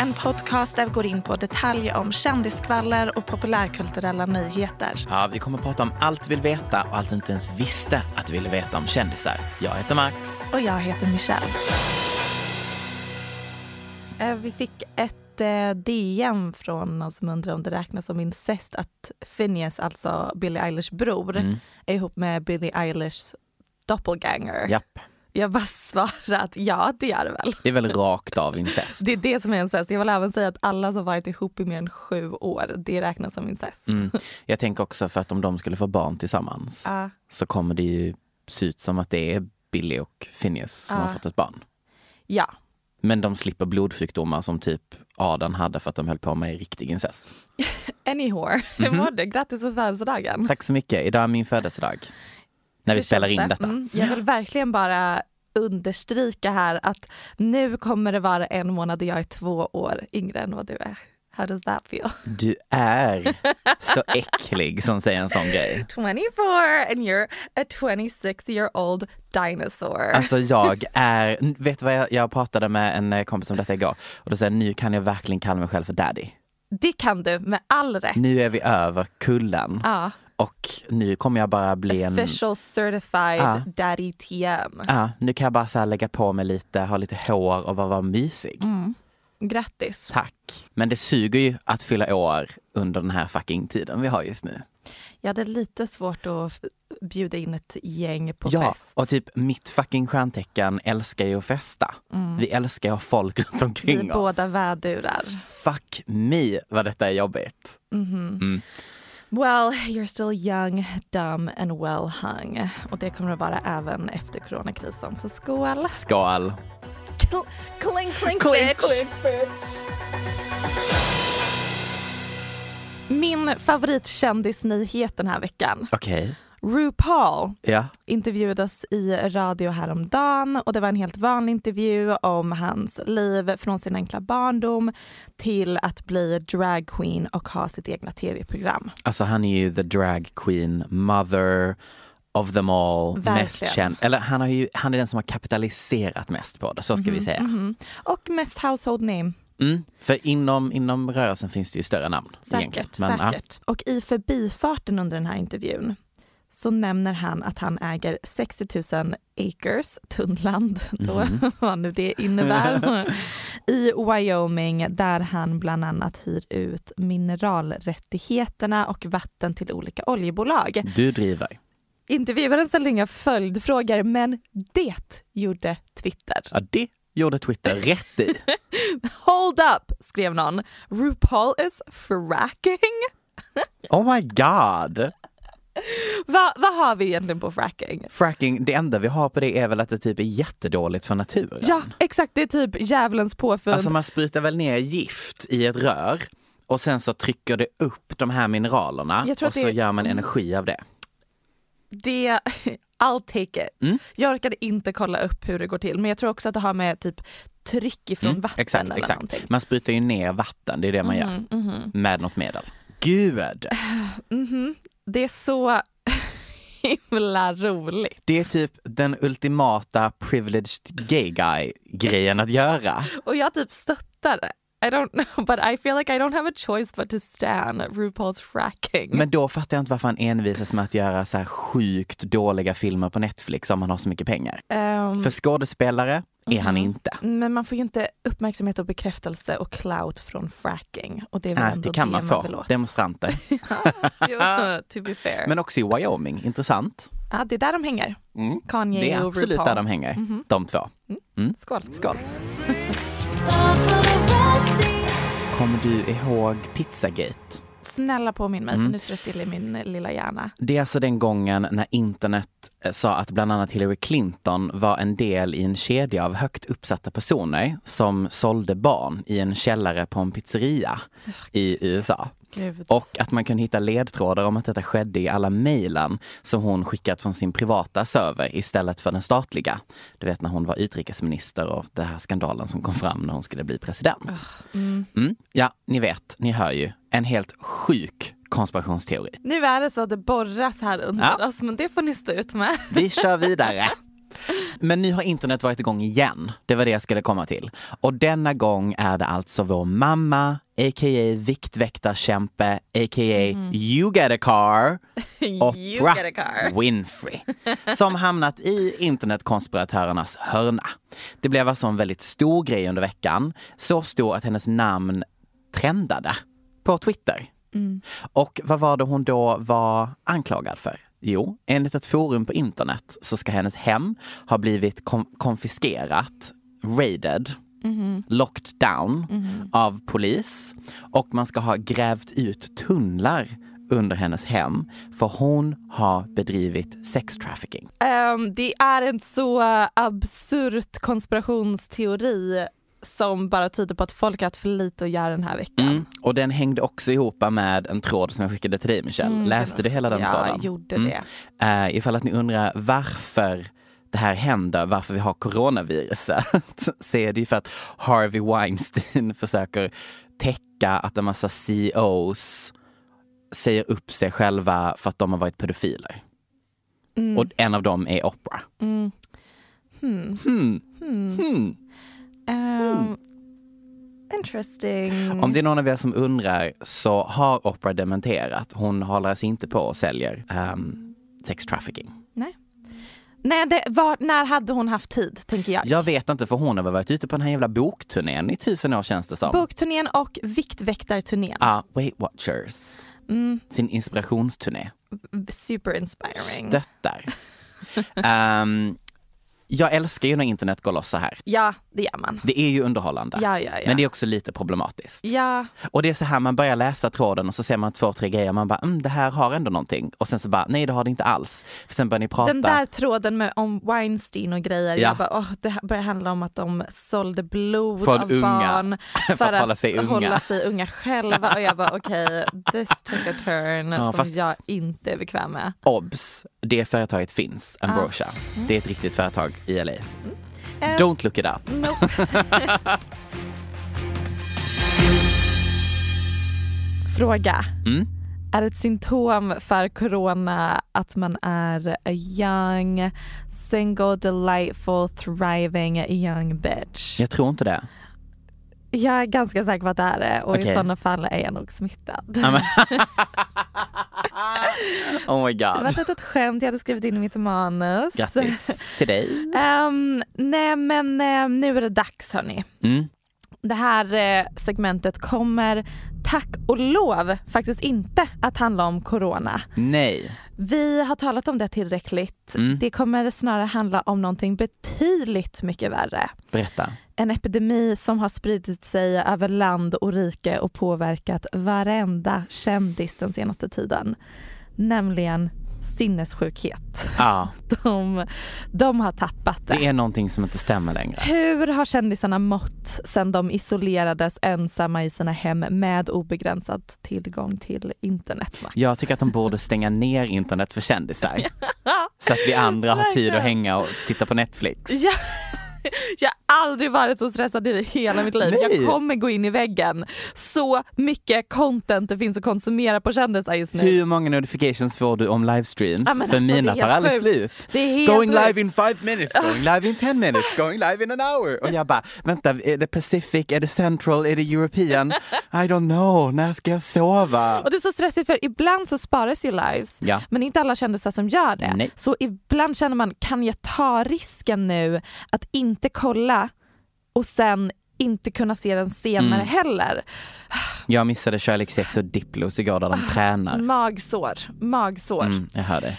En podcast där vi går in på detaljer om kändiskvaller och populärkulturella nyheter. Ja, vi kommer att prata om allt vi vill veta och allt du inte ens visste att du ville veta om kändisar. Jag heter Max. Och jag heter Michelle. Eh, Vi fick ett eh, DM från någon som undrar om det räknas som incest att Phineas, alltså Billie Eilish bror, Mm. är ihop med Billie Eilish doppelganger. Japp, Jag bara svarar att ja, det gör det väl. det är väl rakt av incest. Det är det som är incest. Jag vill även säga att alla som varit ihop i mer än sju år, det räknas som incest. Mm. Jag tänker också för att om de skulle få barn tillsammans Ja. så kommer det ju se ut som att det är Billy och Phineas som Ja. har fått ett barn. ja. Men de slipper blodsjukdomar som typ Adam hade för att de höll på med riktig incest. Anyhow, hur Mhm. mår du? Grattis på födelsedagen. Tack så mycket. Idag är min födelsedag. När vi spelar in det? detta. Mm, jag vill verkligen bara understryka här att nu kommer det vara en månad och jag är två år yngre än vad du är. How does that feel? Du är så äcklig som säger en sån grej. 24 and you're a 26 year old dinosaur. Alltså jag är, vet du vad jag, jag pratade med en kompis om detta igår och då sa jag nu kan jag verkligen kalla mig själv för daddy. det kan du med all rätt. Nu är vi över kullen Ja, och nu kommer jag bara bli en, official certified Ja. daddy TM. ja, nu kan jag bara så lägga på mig lite, ha lite hår och bara vara mysig. Mm. Grattis. Tack. Men det suger ju att fylla år under den här fucking tiden vi har just nu. Jag hade lite svårt att bjuda in ett gäng på ja, fest. och typ mitt fucking stjärntecken älskar ju att festa. Vi älskar ju att ha folk runt Mm. Vi omkring är oss. båda vädurar. Fuck me vad detta är jobbigt. Mhm. Mm. Well, you're still young, dumb and well hung. Och det kommer att vara även efter coronakrisen. Så skål! Skål! Cl- clink, clink, Clink, bitch. Min favoritkändisnyhet den här veckan. Okej, RuPaul ja. intervjuades i radio häromdagen och det var en helt vanlig intervju om hans liv från sin enkla barndom till att bli dragqueen och ha sitt egna tv-program. Alltså han är ju the drag queen, mother of them all, mest Verkligen. känd. Eller han, har ju, han är den som har kapitaliserat mest på det, så ska vi säga. Mhm. Och mest household name. Mm. För inom, inom rörelsen finns det ju större namn. Säkert, Men, ja. säkert. Och i förbifarten under den här intervjun så nämner han att han äger 60 000 acres tunnland, då, Mhm. vad nu det innebär, i Wyoming där han bland annat hyr ut mineralrättigheterna och vatten till olika oljebolag. Du driver. Intervjuaren ställde inga följdfrågor men det gjorde Twitter. Ja, det gjorde Twitter rätt i. Hold up, skrev någon. RuPaul is fracking? Oh my god! Va, vad har vi egentligen på fracking? Fracking, det enda vi har på det är väl att det typ är jättedåligt för naturen. Ja, exakt. Det är typ djävulens påfund. Alltså man sprutar väl ner gift i ett rör och sen så trycker det upp de här mineralerna och så det- gör man mm. energi av det. Det, I'll take it. Mm. Jag orkade inte kolla upp hur det går till men jag tror också att det har med typ tryck ifrån Mm, vatten exakt, eller exakt. någonting. Man sprutar ju ner vatten, det är det man gör. Mhm. Med något medel. Gud! Mhm. Det är så himla roligt. Det är typ den ultimata privileged gay guy grejen att göra. Och jag typ stöttar det. I don't know but I feel like I don't have a choice but to stand RuPaul's fracking. Men då fattar jag inte varför han envisas med att göra så här sjukt dåliga filmer på Netflix om han har så mycket pengar. Ehm, För skådespelare är han Mhm. inte. Men man får ju inte uppmärksamhet och bekräftelse och clout från fracking. Och det är väl Nej, ändå det kan man vill få. åt. Demonstranter. jo, to be fair. Men också i Wyoming, intressant. ja, det är där de hänger. Mm. Kanye Det är och absolut RuPaul. där de hänger, Mhm. de två. Skål. Skål! Kommer du ihåg Pizzagate? Snälla påminn mig Mm. för nu står det still i min lilla hjärna. Det är alltså den gången när internet eh, sa att bland annat Hillary Clinton var en del i en kedja av högt uppsatta personer som sålde barn i en källare på en pizzeria i USA. Gud. Och att man kunde hitta ledtrådar om att detta skedde i alla mejlen som hon skickat från sin privata server istället för den statliga. Du vet när hon var utrikesminister och den här skandalen som kom fram när hon skulle bli president. Mm. Mm. Ja, ni vet, ni hör ju. En helt sjuk konspirationsteori. Nu är det så att det borras här under Ja. oss men det får ni stå ut med. Vi kör vidare. Men nu har internet varit igång igen. Det var det jag skulle komma till. Och denna gång är det alltså vår mamma, a.k.a. viktväktarkämpe, a.k.a. you get a car, Oprah a car. Winfrey, som hamnat i internetkonspiratörernas hörna. Det blev alltså en väldigt stor grej under veckan. Så stor att hennes namn trendade på Twitter. Och vad var det hon då var anklagad för? Jo, enligt ett forum på internet så ska hennes hem ha blivit kom- konfiskerat, raided, locked down av polis. Och man ska ha grävt ut tunnlar under hennes hem för hon har bedrivit sex trafficking. Ehm, det är en så absurt konspirationsteori som bara tyder på att folk har haft för lite att göra den här veckan. Mm. Och den hängde också ihop med en tråd som jag skickade till dig Michelle. Mm, Läste du hela den ja, tråden? Jag gjorde Mm. det. Uh, ifall att ni undrar varför det här händer, varför vi har coronaviruset, så är det ju för att Harvey Weinstein försöker täcka att en massa CEOs säger upp sig själva för att de har varit pedofiler. Mm. Och en av dem är Oprah. Mm. Hmm. Hmm. Ehm, Interesting. Om det är någon av er som undrar så har Oprah dementerat. Hon håller sig inte på och säljer um, sex trafficking. Nej, det var, när hade hon haft tid, tänker jag. Jag vet inte för hon har väl varit ute på den här jävla bokturnén i tusen år känns det som. Bokturnén och Viktväktarturnén. Ja, Weight Watchers. Mm, Sin inspirationsturné. super inspiring. Stöttar. Ehm, jag älskar ju när internet går loss så här. Ja, det gör man. Det är ju underhållande. Ja, ja, ja. Men det är också lite problematiskt. Ja, Och det är så här, man börjar läsa tråden och så ser man två, tre grejer. Man bara, mm, det här har ändå någonting. Och sen så bara, nej det har det inte alls. För sen börjar ni prata. den där tråden med, om Weinstein och grejer, Ja. jag bara, åh, det börjar handla om att de sålde blod Från av unga. barn För att hålla sig unga. hålla sig unga själva. Och jag bara, okej, this took a turn Ja, som fast- jag inte är bekväm med. Obs! Det företaget finns, Ambrosia. Ah. Det är ett riktigt företag i LA. Eh, Don't look it up. Nope. Fråga. Mm. Är ett symptom för corona att man är a young, single, delightful, thriving young bitch? Jag tror inte det. Jag är ganska säker på att det är det och Okej. i sådana fall är jag nog smittad. Oh my Det var god. ett litet skämt jag hade skrivit in i mitt manus. Grattis till dig. Ehm, nej men eh, nu är det dags hörni. Mm. Det här eh, segmentet kommer tack och lov faktiskt inte att handla om corona. Nej. Vi har talat om det tillräckligt. Mm. Det kommer snarare handla om någonting betydligt mycket värre. Berätta. En epidemi som har spridit sig över land och rike och påverkat varenda kändis den senaste tiden. Nämligen sinnessjukhet. Ja, De, de har tappat det. det är någonting som inte stämmer längre. Hur har kändisarna mått sedan de isolerades ensamma i sina hem med obegränsad tillgång till internet? Max? Jag tycker att de borde stänga ner internet för kändisar. Så att vi andra har tid att hänga och titta på Netflix. Ja. Jag aldrig varit så stressad i hela mitt liv. Nej. Jag kommer gå in i väggen. Så mycket content det finns att konsumera på kändisar just nu. Hur många notifications får du om livestreams? Ja, För alltså, mina tar aldrig sjukt. slut. Det är helt Going live sjukt. in five minutes, going live in ten minutes, going live in an hour. Och jag bara, vänta, är det Pacific, är det Central, är det European? I don't know, när ska jag sova? Och det är så stressigt för ibland så sparas ju lives Ja. men inte alla kändisar som gör det. Nej. Så ibland känner man, kan jag ta risken nu att inte kolla och sen inte kunna se den senare Mm. heller. Jag missade kärlekssex och Diplos igår där de Ah, tränar. Magsår, magsår. Mm, jag hör det.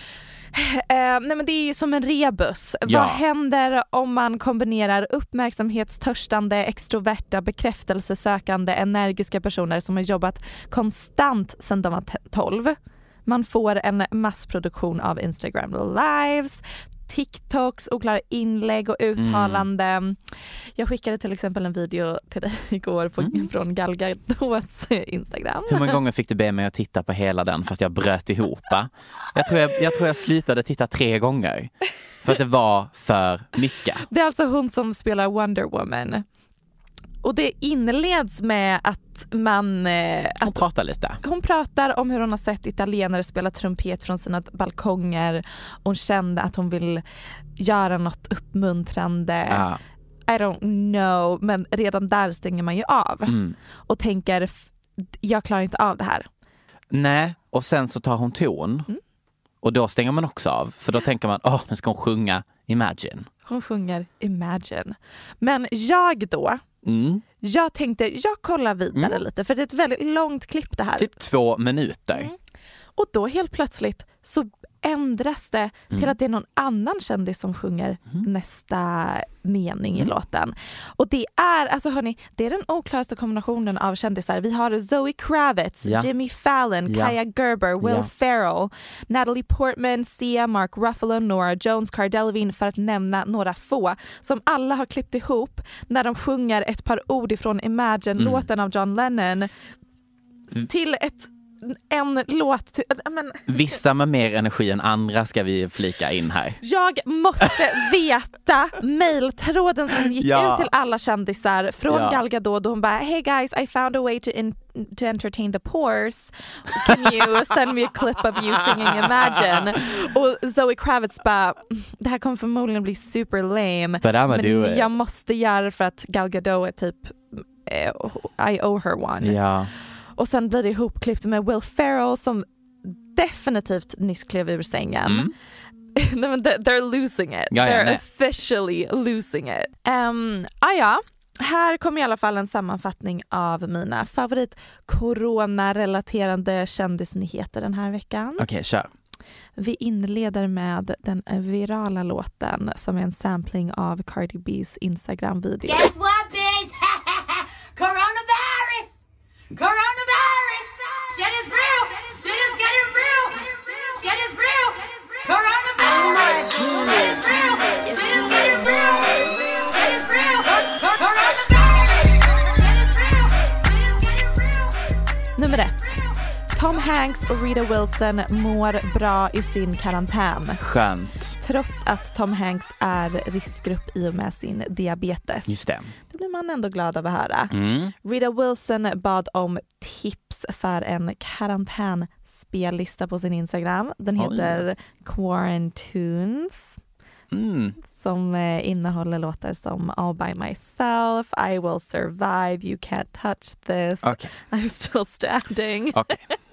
Eh, nej men det är ju som en rebus. Ja. Vad händer om man kombinerar uppmärksamhetstörstande, extroverta, bekräftelsesökande, energiska personer som har jobbat konstant sedan de var t- 12? Man får en massproduktion av Instagram lives, TikToks, oklara inlägg och uttalanden. Jag skickade till exempel en video till dig igår på, från Gal Gadots Instagram. Hur många gånger fick du be mig att titta på hela den för att jag bröt ihop? Jag tror jag, jag, tror jag slutade titta tre gånger. För att det var för mycket. Det är alltså hon som spelar Wonder Woman. Och det inleds med att man, eh, Hon att pratar lite. hon pratar om hur hon har sett italienare spela trumpet från sina balkonger. Hon kände att hon vill göra något uppmuntrande. Ja. I don't know, men redan där stänger man ju av Mm. och tänker "F- jag klarar inte av det här. Nej, och sen så tar hon ton. Mm. Och då stänger man också av. För då tänker man, åh, nu ska hon sjunga Imagine. Hon sjunger Imagine. Men jag då, Mm. jag tänkte jag kollar vidare Mm. lite för det är ett väldigt långt klipp det här. Typ två minuter. Mm. Och då helt plötsligt så ändras det Mm. till att det är någon annan kändis som sjunger nästa mening i Mm. låten. Och det är, alltså hörni, det är den oklaraste kombinationen av kändisar. Vi har Zoe Kravitz, Ja. Jimmy Fallon, Ja. Kaya Gerber, Will Ja. Ferrell, Natalie Portman, Sia, Mark Ruffalo, Nora Jones, Cara Delevingne för att nämna några få som alla har klippt ihop när de sjunger ett par ord ifrån Imagine-låten av John Lennon till ett, en låt. Men, Vissa med mer energi än andra ska vi flika in här. jag måste veta mejltråden som gick Ja. ut till alla kändisar från Ja. Gal Gadot då hon bara Hey guys I found a way to, in, to entertain the pores. Can you send me a clip of you singing Imagine? Och Zoe Kravitz bara det här kommer förmodligen bli super lame But I'ma men jag måste göra det för att Gal Gadot är typ eh, I owe her one. Ja. Och sen blir det ihopklippt med Will Ferrell som definitivt nyss klev ur sängen. Mm. Nej, men they- they're losing it. Ja, ja, they're nej. officially losing it. Um, ah, ja. Här kommer i alla fall en sammanfattning av mina favorit corona-relaterade kändisnyheter den här veckan. Okej, kör. Vi inleder med den virala låten som är en sampling av Cardi B's Instagram-video. Guess what, bitch? Coronavirus! Coronavirus! Tom Hanks och Rita Wilson mår bra i sin karantän. Skönt. Trots att Tom Hanks är riskgrupp i och med sin diabetes. Just det. Det blir man ändå glad av att höra. Mm. Rita Wilson bad om tips för en karantänspellista på sin Instagram. Den Oj. heter Quarantunes Mm. som eh, innehåller låtar som All by myself, I will survive, You can't touch this, Okej, I'm still standing. okej.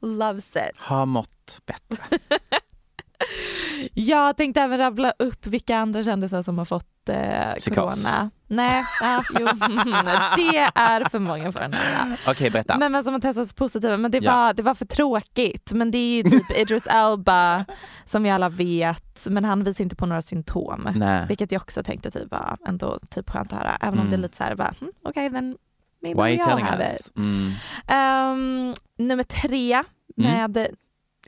Loves it. Har mått bättre. Jag tänkte även rabbla upp vilka andra kändisar som har fått eh, Psykos. corona. Nej, ja, jo, det är för många för den här. Okej, berätta. Men, men som har testats positiva. Men det, Ja. var, det var för tråkigt. Men det är ju typ Idris Elba som vi alla vet. Men han visar inte på några symptom. Nej. Vilket jag också tänkte typ var ändå typ skönt att höra. Även om det är Mm. lite så här, bara, hmm, okej then maybe Why we all telling have us? it. Mm. Ehm, nummer tre med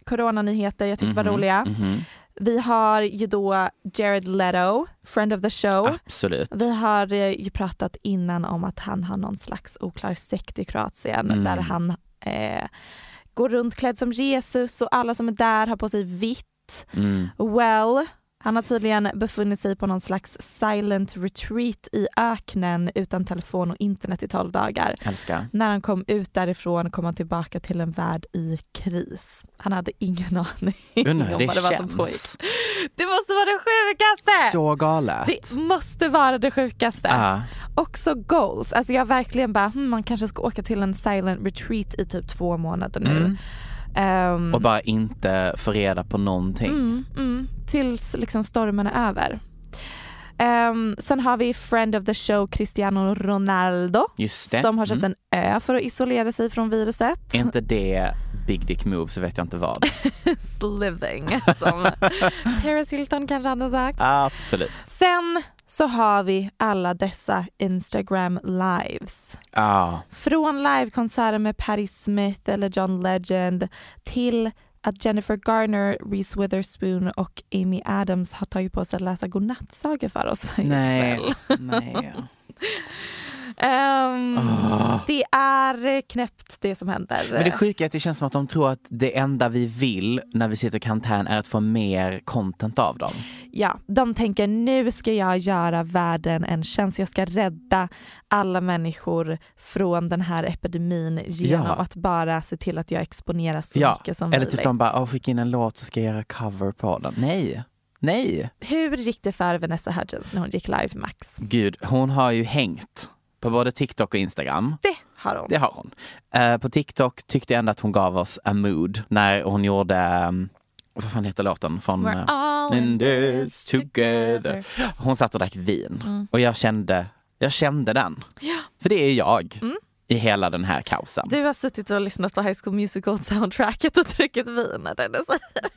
coronanyheter jag tyckte var Mhm, roliga. mhm. Vi har ju då Jared Leto, friend of the show. Absolut. Vi har eh, ju pratat innan om att han har någon slags oklar sekt i Kroatien Mm. där han eh, går runt klädd som Jesus och alla som är där har på sig vitt. Mm. Well, han har tydligen befunnit sig på någon slags silent retreat i öknen utan telefon och internet i 12 dagar. Älskar. När han kom ut därifrån kom han tillbaka till en värld i kris. Han hade ingen aning om det vad det var som pågick. Det måste vara det sjukaste! Så galet. Det måste vara det sjukaste. Ja. Också goals. Alltså jag verkligen bara, hmm, man kanske ska åka till en silent retreat i typ två månader nu. Mm. Ehm, Och bara inte få reda på någonting. mm, mm, tills liksom stormen är över. Ehm, sen har vi friend of the show Cristiano Ronaldo Just det. som har köpt Mm. en ö för att isolera sig från viruset. Är inte det big dick move så vet jag inte vad. Living som Paris Hilton kanske hade sagt. Absolut. Sen så har vi alla dessa Instagram lives. Ja. Från livekonserter med Patti Smith eller John Legend till att Jennifer Garner, Reese Witherspoon och Amy Adams har tagit på sig att läsa godnattsagor för oss varje Nej. kväll. Nej. Ehm, Åh. Det är knäppt det som händer. Men det sjuka är att det känns som att de tror att det enda vi vill när vi sitter i karantän är att få mer content av dem. Ja, de tänker nu ska jag göra världen en tjänst. Jag ska rädda alla människor från den här epidemin genom Ja. att bara se till att jag exponerar så Ja, mycket som Eller möjligt. typ de bara, åh fick in en låt så ska jag göra cover på den. Nej. Nej. Hur gick det för Vanessa Hudgens när hon gick live Max? Gud, hon har ju hängt på både TikTok och Instagram. Det har hon. Det har hon. Eh, på TikTok tyckte jag ändå att hon gav oss a mood när hon gjorde, um, vad fan heter låten? Från, We're eh, all in this together. Hon satt och drack vin Mm. och jag kände, jag kände den. För det är jag i hela den här kaosen. Du har suttit och lyssnat på High School Musical soundtracket och druckit vin när den säger.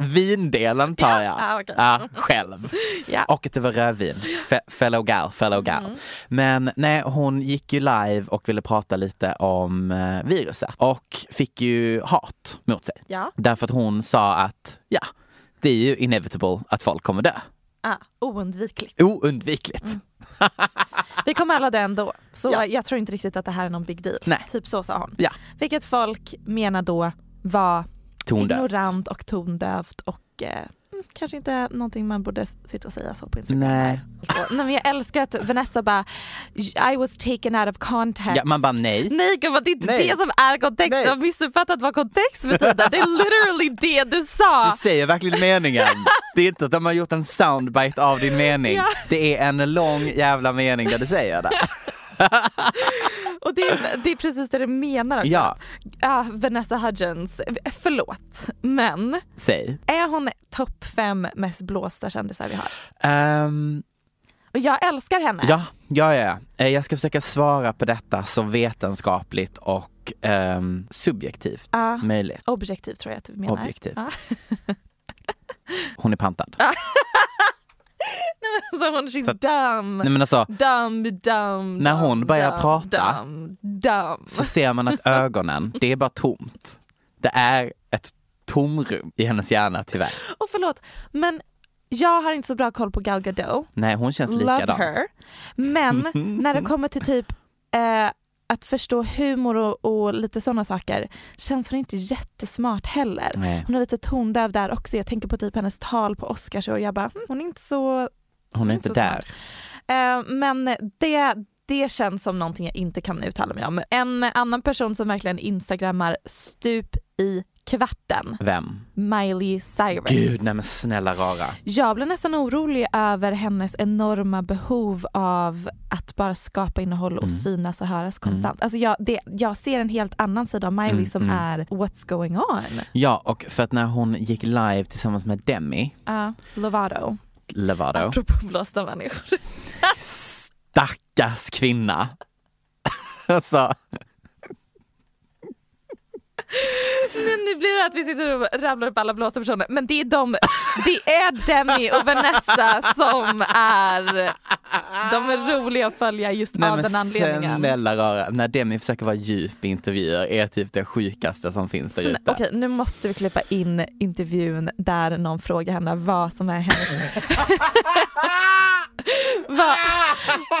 Vindelen tar jag. ah, okej. Ja, själv. Ja. Och att det var rödvin. Fe- fellow gal, fellow gal. Mm. Men nej, hon gick ju live och ville prata lite om eh, viruset och fick ju hat mot sig. Ja, Därför att hon sa att ja, det är ju inevitable att folk kommer dö. ah, oundvikligt. Oundvikligt. Mm. Vi kommer alla dö ändå. Så Ja. jag tror inte riktigt att det här är någon big deal. Nej. Typ så sa hon. Ja. Vilket folk menar då var Tondövt. ignorant och tondövt och eh, mm, kanske inte någonting man borde sitta och säga så på Instagram. Nej. Och, nej men jag älskar att Vanessa bara I was taken out of context. Ja, man bara nej. Nej gumman det är inte Nej. det som är kontext, Nej. du har missuppfattat vad kontext betyder. Det är literally det du sa. Du säger verkligen meningen. Det är inte att de har gjort en soundbite av din mening. Ja. Det är en lång jävla mening där du säger det. Och det är, det är precis det du menar också. Ja, Ja, Vanessa Hudgens, förlåt, men säg. är hon topp fem mest blåsta kändisar vi har? Ehm, Och jag älskar henne. ja, ja, ja. Eh, Jag ska försöka svara på detta så vetenskapligt och ehm, subjektivt Ja. möjligt. Objektivt tror jag att du menar. Objektivt. Ja. Hon är pantad. Så hon, she's Så att- dumb. Nej men alltså, Dumb, dumb, När hon dumb, börjar dumb, prata Dumb, dumb. så ser man att ögonen, det är bara tomt. Det är ett tomrum i hennes hjärna tyvärr. Och förlåt, men jag har inte så bra koll på Gal Gadot. Nej, hon känns Love likadan. her. Men när det kommer till typ eh, att förstå humor och, och lite sådana saker känns hon inte jättesmart heller. Nej, Hon är lite tondöv där också. Jag tänker på typ hennes tal på Oscars och jag bara, "Hmm, hon är inte så... hon är inte inte så där. Eh, men det, det känns som någonting jag inte kan uttala mig om. En annan person som verkligen instagrammar stup i kvarten, Vem? Miley Cyrus. Gud, nej men snälla rara. Jag blir nästan orolig över hennes enorma behov av att bara skapa innehåll och Mm. synas och höras konstant. Alltså jag, det, jag ser en helt annan sida av Miley Mm, som mm. är what's going on. Ja, och för att när hon gick live tillsammans med Demi Uh, Lovato. Lovato, Apropå blåsta människor. stackars kvinna. alltså, Nu, nu blir det att vi sitter och rabblar upp alla blåsta personer men det är de, det är Demi och Vanessa som är, de är roliga att följa just Nej av den anledningen. snälla rara, när Demi försöker vara djup i intervjuer är typ det sjukaste som finns där ute. Okej, nu måste vi klippa in intervjun där någon frågar henne vad som är hennes vad,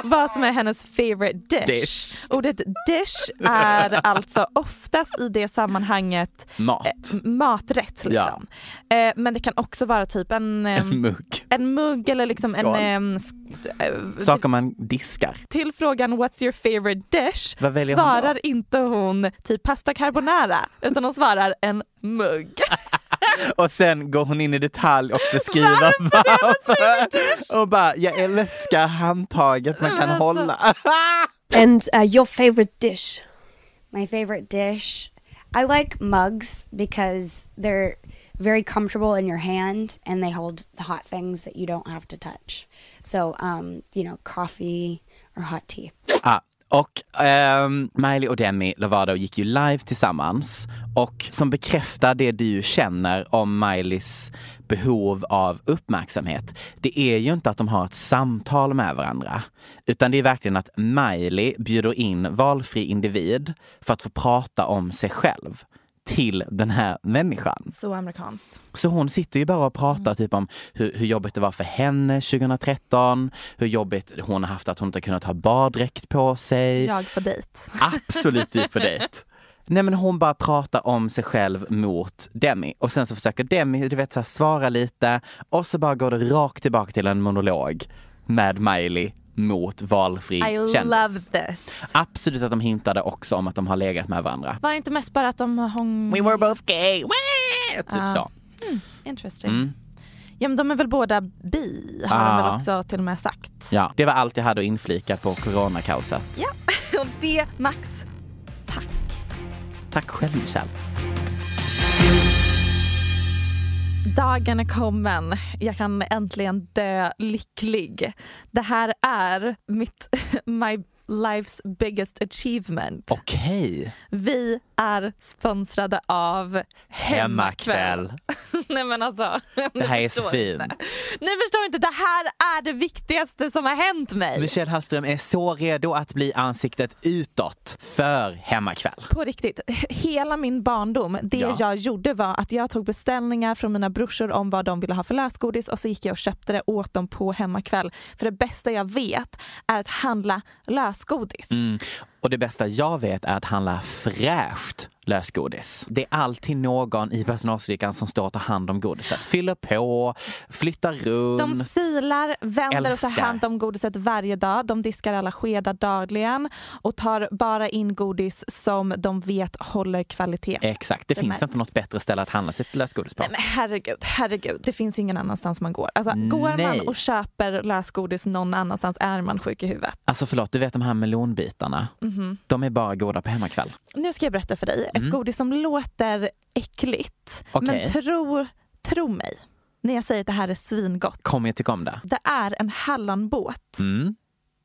vad som är hennes favorite dish. Dish. Ordet dish är alltså oftast i det sammanhanget Mat. eh, maträtt liksom. Eh, men det kan också vara typ en, eh, En mugg. en mugg eller liksom en... Skål. ehm, sk- eh, Saker man diskar. till frågan what's your favorite dish väljer hon svarar inte hon typ pasta carbonara utan hon svarar en mugg. Och sen går hon in i detalj och beskriver varför. Och bara, jag älskar handtaget man kan hålla. And uh, your favorite dish? My favorite dish. I like mugs because they're very comfortable in your hand and they hold the hot things that you don't have to touch. So, um, you know, coffee or hot tea. Ah, och ehm, Miley och Demi Lovato gick ju live tillsammans och som bekräftar det du känner om Mileys behov av uppmärksamhet. Det är ju inte att de har ett samtal med varandra utan det är verkligen att Miley bjuder in valfri individ för att få prata om sig själv till den här människan. Så amerikanskt. Så hon sitter ju bara och pratar typ om hur, hur jobbigt det var för henne 2013, hur jobbigt hon har haft att hon inte kunnat ha baddräkt på sig. Jag på dejt. Absolut typ på dejt. Nej men hon bara pratar om sig själv mot Demi och sen så försöker Demi du vet, så här, svara lite och så bara går det rakt tillbaka till en monolog med Miley mot valfri I kändis. love this. Absolut att de hintade också om att de har legat med varandra. Var det inte mest bara att de hon... We were both gay! Wah! Typ Ja. så. Interesting. Mm. Ja men de är väl båda bi har de Ja. väl också till och med sagt. Ja, det var allt jag hade att inflika på coronakaoset. Ja, och det Max, tack. Tack själv Michelle. Dagen är kommen. Jag kan äntligen dö lycklig. Det här är mitt, my life's biggest achievement. Okej. Vi är sponsrade av Hemmakväll. Nej men alltså. Det här är så fint. Ni förstår inte, det här är det viktigaste som har hänt mig. Michelle Hallström är så redo att bli ansiktet utåt för Hemmakväll. På riktigt, hela min barndom, det Ja. jag gjorde var att jag tog beställningar från mina brorsor om vad de ville ha för lösgodis och så gick jag och köpte det åt dem på hemmakväll. För det bästa jag vet är att handla lösgodis. Mm. Och det bästa jag vet är att handla fräscht lösgodis. Det är alltid någon i personalstyrkan som står och tar hand om godiset. Fyller på, flyttar runt. De silar, vänder och tar Älskar. hand om godiset varje dag. De diskar alla skedar dagligen och tar bara in godis som de vet håller kvalitet. Exakt, det, Det finns märks. inte något bättre ställe att handla sitt lösgodis på. Nej, men herregud, herregud, det finns ingen annanstans man går. Alltså, går Nej. man och köper lösgodis någon annanstans är man sjuk i huvudet. Alltså förlåt, du vet de här melonbitarna? Mhm. De är bara goda på hemmakväll. Nu ska jag berätta för dig ett godis som låter äckligt. Mm. Okej. Men tro, tro mig när jag säger att det här är svingott. Kommer jag tycka om det? Det är en hallonbåt, Mm.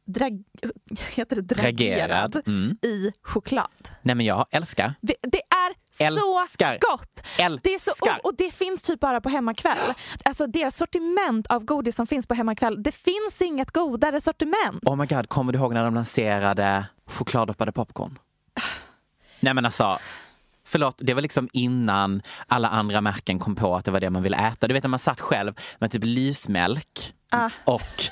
drag, heter det dragerad, Dragerad. Mm. i choklad. Nej men jag älskar. Det, det är Älskar. så gott! Det är så, Älskar. och, och det finns typ bara på hemmakväll. Alltså deras sortiment av godis som finns på hemmakväll, det finns inget godare sortiment. Oh my god, kommer du ihåg när de lanserade chokladdoppade popcorn? Nej men alltså, förlåt, det var liksom innan alla andra märken kom på att det var det man ville äta. Du vet när man satt själv med typ lysmjölk Ah. och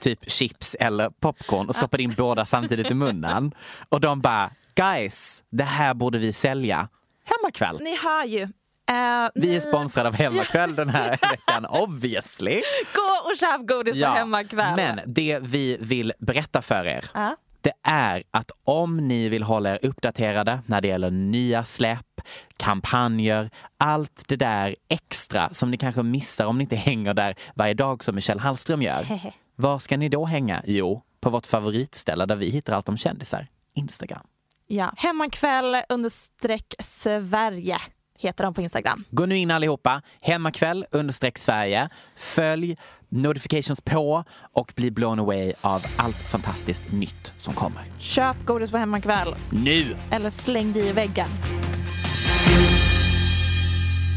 typ chips eller popcorn och stoppade in båda samtidigt i munnen. Och de bara, guys, det här borde vi sälja. Hemmakväll. Ni hör ju. Eh, Vi är sponsrade av Hemmakväll den här veckan, obviously. Gå och köp godis på hemmakväll. Men det vi vill berätta för er, Ja. Det är att om ni vill hålla er uppdaterade när det gäller nya släpp, kampanjer, allt det där extra som ni kanske missar om ni inte hänger där varje dag som Michelle Hallström gör. Var ska ni då hänga? Jo, på vårt favoritställe där vi hittar allt om kändisar, Instagram. Ja. Hemmakväll understreck Sverige heter de på Instagram. Gå nu in allihopa, hemmakväll understreck Sverige. Följ notifications på och bli blown away av allt fantastiskt nytt som kommer. Köp godis på hemmakväll Nu! eller släng det i väggen.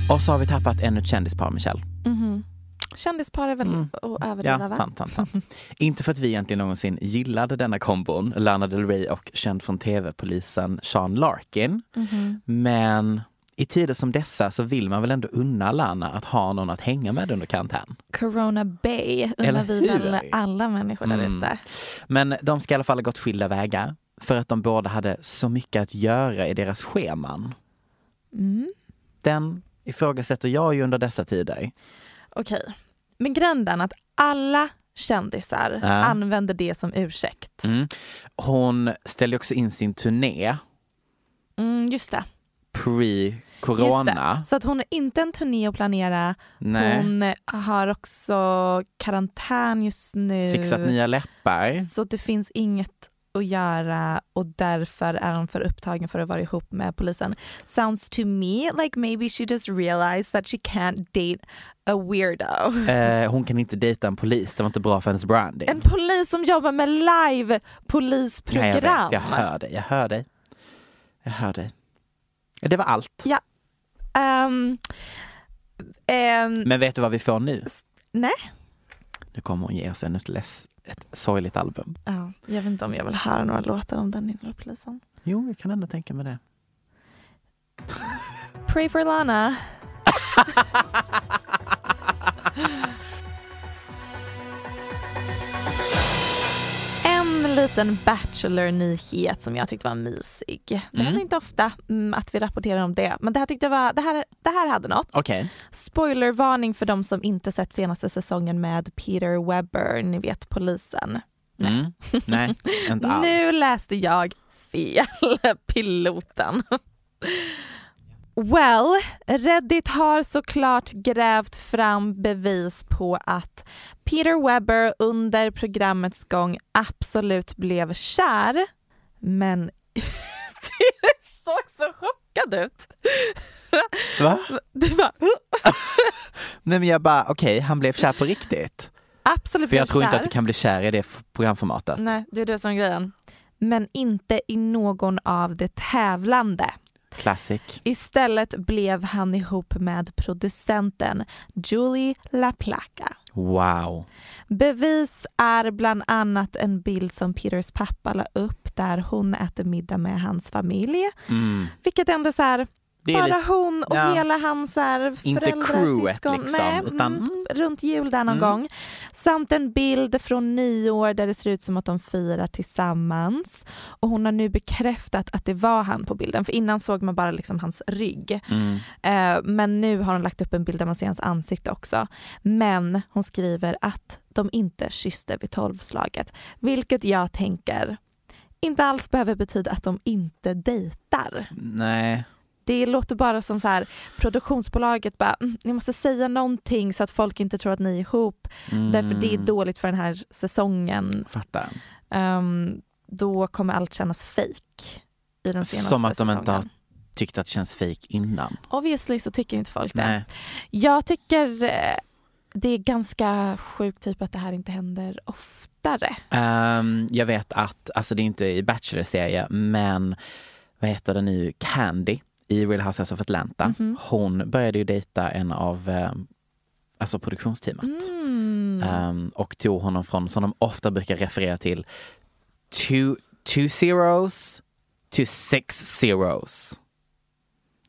Och så har vi tappat ännu ett kändispar, Michelle. Mhm. Kändispar är väl Mm. att överdriva Ja, va? sant, sant, sant. Inte för att vi egentligen någonsin gillade denna kombon, Lana Del Rey och känd från tv-polisen Sean Larkin. Mhm. Men i tider som dessa så vill man väl ändå unna Lana att ha någon att hänga med under karantän. Corona Bay Eller undrar vi väl alla människor där Mm. ute. Men de ska i alla fall ha gått skilda vägar för att de båda hade så mycket att göra i deras scheman. Mm. Den ifrågasätter jag ju under dessa tider. Okej, men är att alla kändisar Ja. använder det som ursäkt. Mm. Hon ställde också in sin turné Mm, just det. Pre-corona. Så att hon är inte en turné att planera. Nej. Hon har också karantän just nu. Fixat nya läppar. Så det finns inget att göra och därför är hon för upptagen för att vara ihop med polisen. Sounds to me like maybe she just realized that she can't date a weirdo. Eh, hon kan inte dejta en polis, det var inte bra för hennes branding. En polis som jobbar med live Nej, polisprogram. jag vet, jag hör dig, jag hör dig. Jag hör dig. Det var allt. Ja. Ehm, ehm, Men vet du vad vi får nu? nej. Nu kommer hon ge oss ännu ett, less, ett sorgligt album. Ja, jag vet inte om jag vill höra några låtar om den lilla polisen. Jo, jag kan ändå tänka mig det. Pray for Lana. En liten Bachelor-nyhet som jag tyckte var mysig. Det Mm. händer inte ofta mm, att vi rapporterar om det, men det här tyckte jag var, det här, det här hade något. Okej. Spoilervarning för de som inte sett senaste säsongen med Peter Webber, ni vet polisen. Mm. Nej, inte alls. Nu läste jag fel, piloten. Well, Reddit har såklart grävt fram bevis på att Peter Webber under programmets gång absolut blev kär, men du såg så chockad ut. Va? Du bara, Nej men jag bara, okej, han blev kär på riktigt. absolut För jag tror inte kär. att du kan bli kär i det programformatet. Nej, det är det som är grejen. Men inte i någon av de tävlande. Classic. Istället blev han ihop med producenten Julie LaPlaca. Wow. Bevis är bland annat en bild som Peters pappa la upp där hon äter middag med hans familj. Mm. Vilket ändå så här, bara lite, hon och ja. hela hans föräldrar, crewet syskon. liksom, Nej, utan- mm, runt jul där någon Mm. gång. Samt en bild från nyår där det ser ut som att de firar tillsammans. Och hon har nu bekräftat att det var han på bilden, för innan såg man bara liksom hans rygg. mm. Eh, men nu har hon lagt upp en bild där man ser hans ansikte också. Men hon skriver att de inte kysste vid tolvslaget, vilket jag tänker inte alls behöver betyda att de inte dejtar. Nej. Det låter bara som så här produktionsbolaget bara, "Mm, ni måste säga någonting så att folk inte tror att ni är ihop, Mm. därför det är dåligt för den här säsongen. Fattar. Ehm, då kommer allt kännas fake i den senaste Som att de säsongen. inte har tyckt att det känns fake innan. Obviously så tycker inte folk det. Nej. Jag tycker eh, det är ganska sjukt typ att det här inte händer oftare. Ehm, jag vet att, alltså det är inte i Bachelor-serie, men vad heter det nu, Candy i Real Housewives of Atlanta. Mhm. Hon började ju dejta en av um, alltså produktionsteamet. Mm. Ehm, och tog honom från, som de ofta brukar referera till, two, two zeros to six zeros.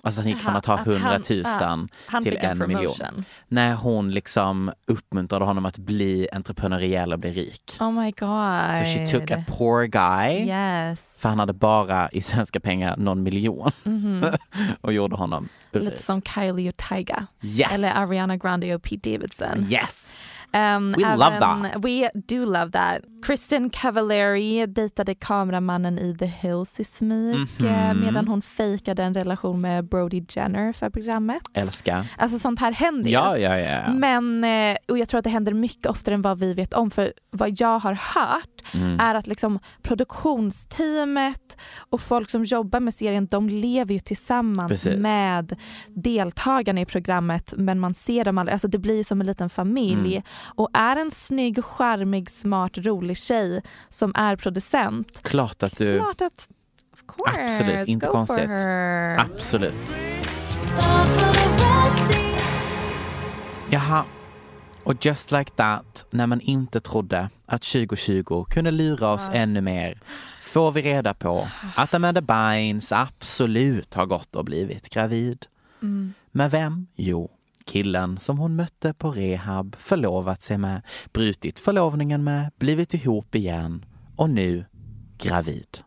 Alltså han gick från att ha han- hundratusen Han till en, en miljon. när hon liksom uppmuntrade honom att bli entreprenöriell och bli rik. Oh my god. Så she took a poor guy, Yes. för han hade bara i svenska pengar någon miljon Mhm. och gjorde honom Lite rik. som Kylie och Tyga. Yes! Eller Ariana Grande och Pete Davidson. Yes! Um, We även, love that. We do love that. Kristen Cavallari dejtade kameramannen i The Hills i smyg Mhm. eh, medan hon fejkade en relation med Brody Jenner för programmet. Älskar. Alltså sånt här händer ju. Ja, ja, ja. Men, eh, och jag tror att det händer mycket oftare än vad vi vet om. För vad jag har hört Mm. är att liksom produktionsteamet och folk som jobbar med serien, de lever ju tillsammans Precis. med deltagarna i programmet men man ser dem aldrig, alltså det blir som en liten familj. Mm. Och är en snygg, charmig, smart, rolig tjej som är producent, Klart att du... klart att of course, Absolut, inte konstigt. Absolut. Jaha. Och just like that, när man inte trodde att 2020 kunde lura oss ännu mer, får vi reda på att Amanda Bynes absolut har gått och blivit gravid. Mm. Med vem? Jo, killen som hon mötte på rehab, förlovat sig med, brutit förlovningen med, blivit ihop igen och nu gravid.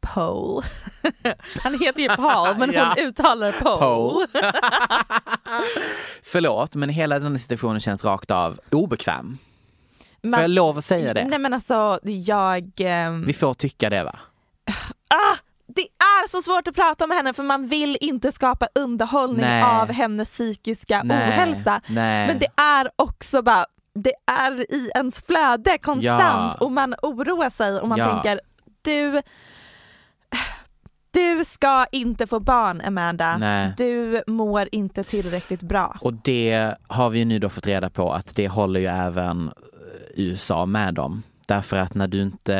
Paul. Han heter ju Paul men Ja. hon uttalar Paul. Paul. Förlåt, men hela den situationen känns rakt av obekväm. Får jag lov att säga det? Nej men alltså jag... ehm, Vi får tycka det va? ah, det är så svårt att prata med henne för man vill inte skapa underhållning Nej. av hennes psykiska Nej, ohälsa. nej. Men det är också bara, det är i ens flöde konstant Ja. och man oroar sig och man Ja. tänker du du ska inte få barn Amanda. Nej. Du mår inte tillräckligt bra. Och det har vi ju nu då fått reda på att det håller ju även eh, USA med om. Därför att när du, inte,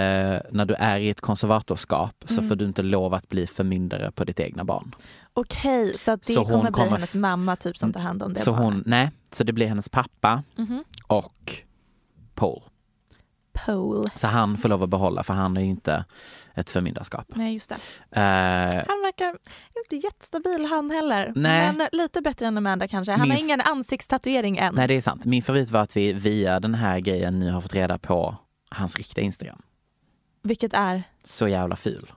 när du är i ett konservatorskap så Mm. får du inte lov att bli förmyndare på ditt egna barn. Okej, så det Så kommer bli kommer hennes mamma typ som tar hand om det så barnet. hon, nej, så det blir hennes pappa Mhm. och Paul. Paul. Så han får lov att behålla för han är ju inte ett förmyndarskap. Nej just det. Eh, Han verkar inte jättestabil han heller. Nej. Men lite bättre än Amanda kanske. Han Min har ingen ansiktstatuering än. nej det är sant. Min favorit var att vi via den här grejen nu har fått reda på hans riktiga Instagram. Vilket är... Så jävla ful.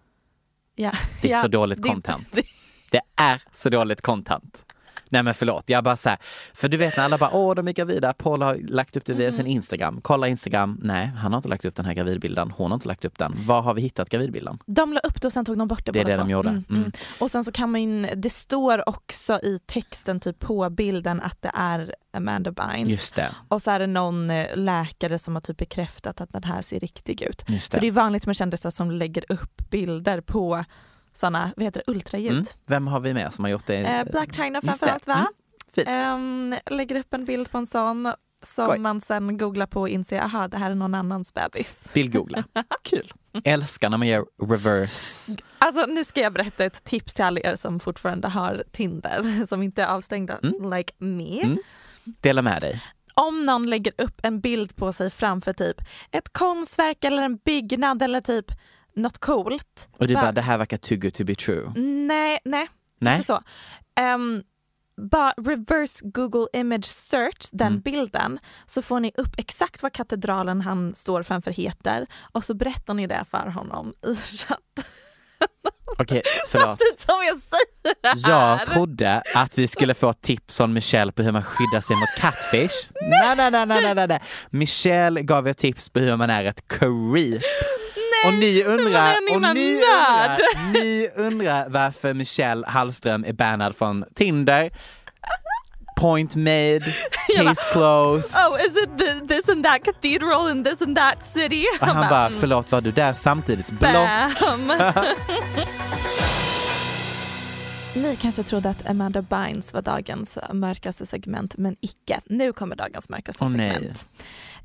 Ja. Det är ja, så dåligt det- content. det- Det är så dåligt content. Nej men förlåt, jag bara så här, för du vet när alla bara åh de är gravida, Paul har lagt upp det via Mm. sin Instagram, kolla Instagram, nej han har inte lagt upp den här gravidbilden, hon har inte lagt upp den, var har vi hittat gravidbilden? De la upp det och sen tog de bort det Det är det de gjorde. Mm, Mm. mm. Och sen så kan man det står också i texten typ på bilden att det är Amanda Bynes. Just det, Och så är det någon eh, läkare som har typ bekräftat att den här ser riktig ut. just För det det. är vanligt med kändisar som lägger upp bilder på sådana, vad heter det, ultraljud. Mm. Vem har vi med som har gjort det? Eh, Black China framförallt va? Mm. Ehm, lägger upp en bild på en sån som Skoj. man sen googlar på och inser, aha det här är någon annans bebis. Bildgoogla. Kul. Älskar när man gör reverse. Alltså nu ska jag berätta ett tips till alla er som fortfarande har Tinder, som inte är avstängda Mm. like me. Mm. Dela med dig. Om någon lägger upp en bild på sig framför typ ett konstverk eller en byggnad eller typ något coolt. Och du Bara- bara, det här verkar too good to be true. Nej, nej, Nej? inte så. Um, bara reverse Google image search den Mm. bilden så får ni upp exakt vad katedralen han står framför heter och så berättar ni det för honom i chatten. Okej, förlåt. Samtidigt som jag säger det här. Jag trodde att vi skulle få tips från Michelle på hur man skyddar sig mot catfish. Nej, nej, nej, nej, nej, nej, nej. Michelle gav er tips på hur man är ett creep. Och ni undrar, och ni undrar, ni undrar varför Michelle Hallström är bannad från Tinder. Point made, case closed. Oh, is it the, this and that cathedral in this and that city? Och han bara, mm, förlåt var du där samtidigt? Block. Ni kanske trodde att Amanda Bynes var dagens mörkaste segment, men icke. Nu kommer dagens mörkaste Åh, nej.